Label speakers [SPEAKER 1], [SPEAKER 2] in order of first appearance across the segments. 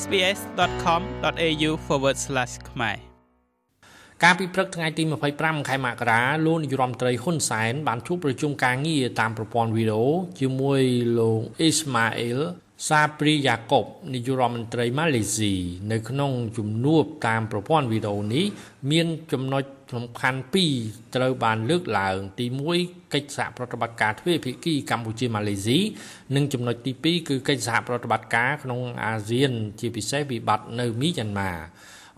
[SPEAKER 1] sbs.com.au/ ខ្មែរ
[SPEAKER 2] កាលពីព្រឹកថ្ងៃទី25ខែមករាលោកនាយរដ្ឋមន្ត្រីហ៊ុនសែនបានជួបប្រជុំការងារតាមប្រព័ន្ធវីដេអូជាមួយលោកអ៊ីស្ម៉ាអ៊ីលសាព្រីយ៉ាកុបនាយករដ្ឋមន្ត្រីម៉ាឡេស៊ីនៅក្នុងជំនួបតាមប្រព័ន្ធវីដេអូនេះមានចំណុច សំខាន់ពីរត្រូវបានលើកឡើង ទី1កិច្ចសហប្រតិបត្តិការទ្វេភាគីកម្ពុជាម៉ាឡេស៊ីនិងចំណុចទី2គឺកិច្ចសហប្រតិបត្តិការក្នុងអាស៊ាន ជាពិសេសវិបត្តិនៅមីយ៉ាន់ម៉ា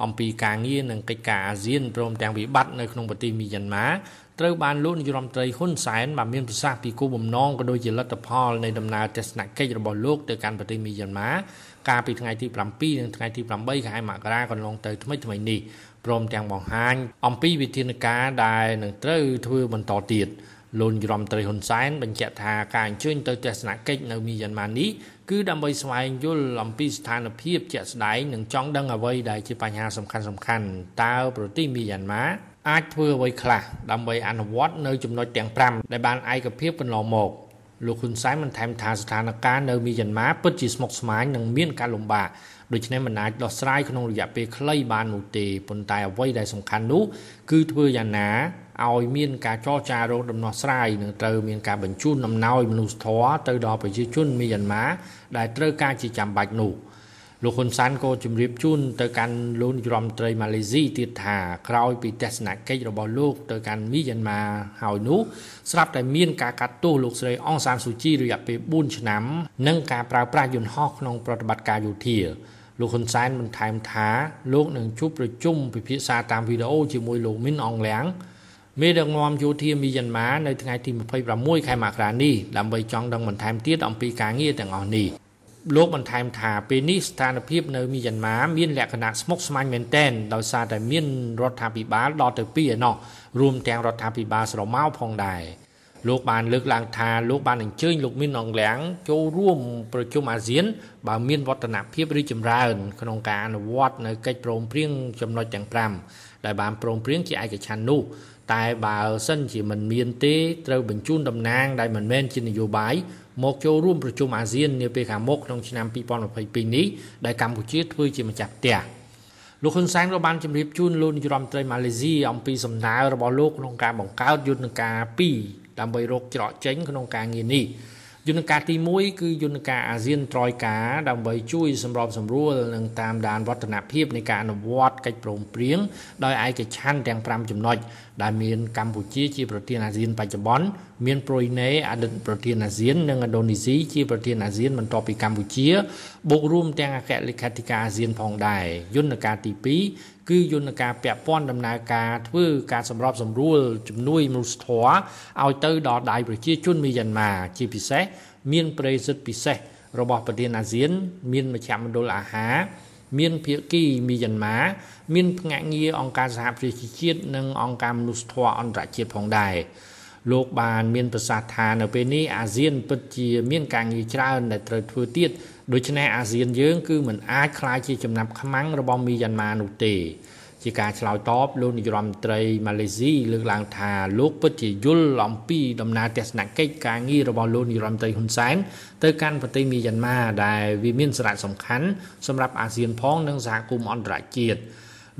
[SPEAKER 2] អំពីការងារនិងកិច្ចការអាស៊ានព្រមទាំងវិបត្តិនៅក្នុងប្រទេសមីយ៉ាន់ម៉ាត្រូវបានលោកនាយរដ្ឋមន្ត្រីហ៊ុនសែនបានមានប្រសាសន៍ពីគោលបំណងក៏ដូចជាលទ្ធផលនៃដំណើរទស្សនកិច្ចរបស់លោកទៅកាន់ប្រទេសមីយ៉ាន់ម៉ាកាលពីថ្ងៃទី7និងថ្ងៃទី8ខែមករាកន្លងទៅថ្មីថ្មីនេះ ព្រមទាំងបង្ហាញ អំពីវិធានការដែលនឹងត្រូវធ្វើបន្តទៀតលោកនាយរដ្ឋមន្ត្រីហ៊ុនសែនបញ្ជាក់ថាការអញ្ជើញទៅទស្សនកិច្ចនៅមីយ៉ាន់ម៉ានេះគឺដើម្បីស្វែងយល់អំពីស្ថានភាពជាក់ស្ដែងនិងចង់ដឹងអ្វីដែលជាបញ្ហាសំខាន់សំខាន់តើប្រទេសមីយ៉ាន់ម៉ាអាចធ្វើអ្វីខ្លះដើម្បីអនុវត្តនៅចំណុចទាំង5ដែលបានឯកភាពកន្លងមក លោកហ៊ុនសែនបានថែមថាស្ថានភាពនៅមីយ៉ាន់ម៉ាពិតជាស្មុគស្មាញនិងមានការលំបាកដូច្នេះមិនអាចដោះស្រាយក្នុងរយៈពេលខ្លីបាននោះទេប៉ុន្តែអ្វីដែលសំខាន់នោះគឺធ្វើយ៉ាងណាឲ្យមានការចរចារោគដំណោះស្រាយនិងត្រូវមានការបញ្ជូនអំណោយមនុស្សធម៌ទៅដល់ប្រជាជនមីយ៉ាន់ម៉ាដែលត្រូវការជាចាំបាច់នោះ លោកហ៊ុនសានក៏ជម្រាបជូនទៅកាន់លោកនាយរដ្ឋមន្ត្រីម៉ាឡេស៊ីទៀតថាក្រោយពីទស្សនកិច្ចរបស់លោកទៅកាន់មីយ៉ាន់ម៉ាហើយនោះស្រាប់តែមានការកាត់ទោសលោកស្រីអងសានស៊ូជីរយៈពេល4ឆ្នាំនិងការប្រើប្រាស់យន្តហោះក្នុងប្រតិបត្តិការយោធាលោកហ៊ុនសែនបន្ថែមថាលោកនឹងជួបប្រជុំពិភាក្សាតាមវីដេអូជាមួយលោកមីនអងលៀងមេដឹកនាំយោធាមីយ៉ាន់ម៉ានៅថ្ងៃទី26ខែមករានេះដើម្បីចង់ដឹងបន្ថែមទៀតអំពីការងារទាំងអស់នេះ លោកបន្ថែមថាពេលនេះស្ថានភាពនៅមីយ៉ាន់ម៉ាមានលក្ខណៈស្មុគស្មាញមែនទែនដោយសារតែមានរដ្ឋាភិបាលដល់ទៅ2ឯណោះរួមទាំងរដ្ឋាភិបាលស្រមោលផងដែរ លោកបានលើកឡើងថាលោកបានអញ្ជើញលោកមីនអងលៀងចូលរួមប្រជុំអាស៊ាន បើមានវឌ្ឍនភាពរីចម្រើន ក្នុងការអនុវត្តនៅកិច្ចព្រមព្រៀងចំណុចទាំង5ដែលបានព្រមព្រៀងជាឯកច្ឆន្ទនោះតែបើសិនជាមិនមានទេត្រូវបញ្ជូនតំណាងដែលមិនមែនជានយោបាយមកចូលរួមប្រជុំអាស៊ាននាពេលខាងមុខក្នុងឆ្នាំ2022នេះដែលកម្ពុជាធ្វើជាម្ចាស់ផ្ទះលោកហ៊ុនសែនក៏បានជម្រាបជូនលោកនាយរដ្ឋមន្ត្រីម៉ាឡេស៊ីអំពីសំណើរបស់លោកក្នុងការបង្កើតយន្តការ2 ដើម្បីរកច្រកចេញក្នុងការងារនេះយន្តការទី1គឺយន្តការអាស៊ានត្រយការដើម្បីជួយសម្របសម្រួលនិងតាមដានវឌ្ឍនភាពនៃការអនុវត្តកិច្ចព្រមព្រៀងដោយឯកច្ឆន្ទទាំង5ចំណុចដែលមានកម្ពុជាជាប្រធានអាស៊ានបច្ចុប្បន្នមានប្រុយណេអតីតប្រធានអាស៊ាននិងឥណ្ឌូនេស៊ីជាប្រធានអាស៊ានបន្ទាប់ពីកម្ពុជាបូករួមទាំងអគ្គលេខាធិការអាស៊ានផងដែរយន្តការទី2 គឺយន្តការពាក់ព័ន្ធដំណើរការធ្វើការសម្របសម្រួលជំនួយមនុស្សធម៌ឲ្យទៅដល់ដៃប្រជាជនមីយ៉ាន់ម៉ាជាពិសេសមានប្រេសិទ្ធពិសេសរបស់ប្រធានអាស៊ាន មានមជ្ឈមណ្ឌលអាហារមានភាគីមីយ៉ាន់ម៉ាមានភ្នាក់ងារអង្គការសហប្រជាជាតិនិងអង្គការមនុស្សធម៌អន្តរជាតិផងដែរ លោកបានមានប្រសាសន៍ថានៅពេលនេះអាស៊ានពិតជាមានការងារច្រើនដែលត្រូវធ្វើទៀតដូច្នេះអាស៊ានយើងគឺមិនអាចក្លាយជាចំណាប់ខ្មាំងរបស់មីយ៉ាន់ម៉ានោះទេ ជាការឆ្លើយតបលោកនាយរដ្ឋមន្ត្រីម៉ាឡេស៊ីលើកឡើងថាលោកពិតជាយល់អំពីដំណើរទស្សនកិច្ចការងាររបស់លោកនាយរដ្ឋមន្ត្រីហ៊ុនសែនទៅកាន់ប្រទេសមីយ៉ាន់ម៉ាដែលវាមានសារៈសំខាន់សម្រាប់អាស៊ានផងនិងសហគមន៍អន្តរជាតិ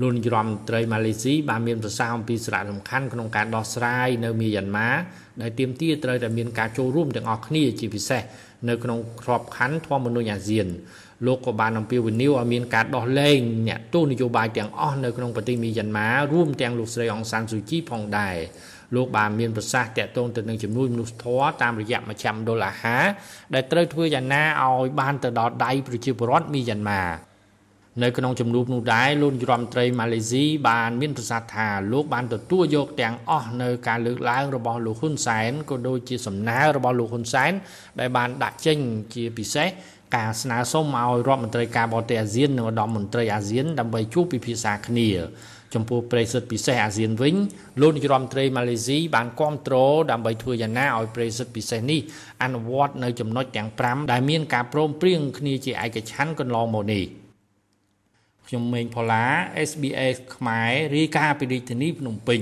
[SPEAKER 2] លោកនាយរដ្ឋមន្ត្រីម៉ាឡេស៊ីបានមានប្រសាសន៍អំពីសារៈសំខាន់ក្នុងការដោះស្រាយនៅមីយ៉ាន់ម៉ាដែលទាមទារត្រូវតែមានការចូលរួមទាំងអស់គ្នាជាពិសេសនៅក្នុងក្របខ័ណ្ឌធម្មនុញ្ញអាស៊ានលោកក៏បានអំពាវនាវឲ្យមានការដោះលែងអ្នកទោសនយោបាយទាំងអស់នៅក្នុងប្រទេសមីយ៉ាន់ម៉ារួមទាំងលោកស្រីអង្សានស៊ូជីផងដែរលោកបានមានប្រសាសន៍តាក់ទងទៅនឹងជំនួយមនុស្សធម៌តាមរយៈមជ្ឈមណ្ឌលអាហារដែលត្រូវធ្វើយ៉ាងណាឲ្យបានទៅដល់ដៃប្រជាពលរដ្ឋមីយ៉ាន់ម៉ា នៅក្នុងជំនួបនោះដែរលោកនាយរដ្ឋមន្ត្រីម៉ាឡេស៊ីបានមានប្រសាសន៍ថាលោកបានទទួលយកទាំងអស់នៅការលើកឡើងរបស់លោកហ៊ុនសែនក៏ដូចជាសំណើរបស់លោកហ៊ុនសែនដែលបានដាក់ចេញជាពិសេសការស្នើសុំឲ្យរដ្ឋមន្ត្រីការបរទេសអាស៊ាននិងឧត្តមមន្ត្រីអាស៊ានដើម្បីជួបពិភាក្សាគ្នាចំពោះប្រិយសិទ្ធិពិសេសអាស៊ានវិញលោកនាយរដ្ឋមន្ត្រីម៉ាឡេស៊ីបានគ្រប់គ្រងដើម្បីធ្វើយ៉ាងណាឲ្យប្រិយសិទ្ធិពិសេសនេះអនុវត្តនៅចំណុចទាំង5ដែលមានការព្រមព្រៀងគ្នាជាឯកច្ឆន្ទកន្លងមកនេះ ខ្ញុំមេងផល្លា SBS ខ្មែររាយការណ៍ពីរាជធានីភ្នំពេញ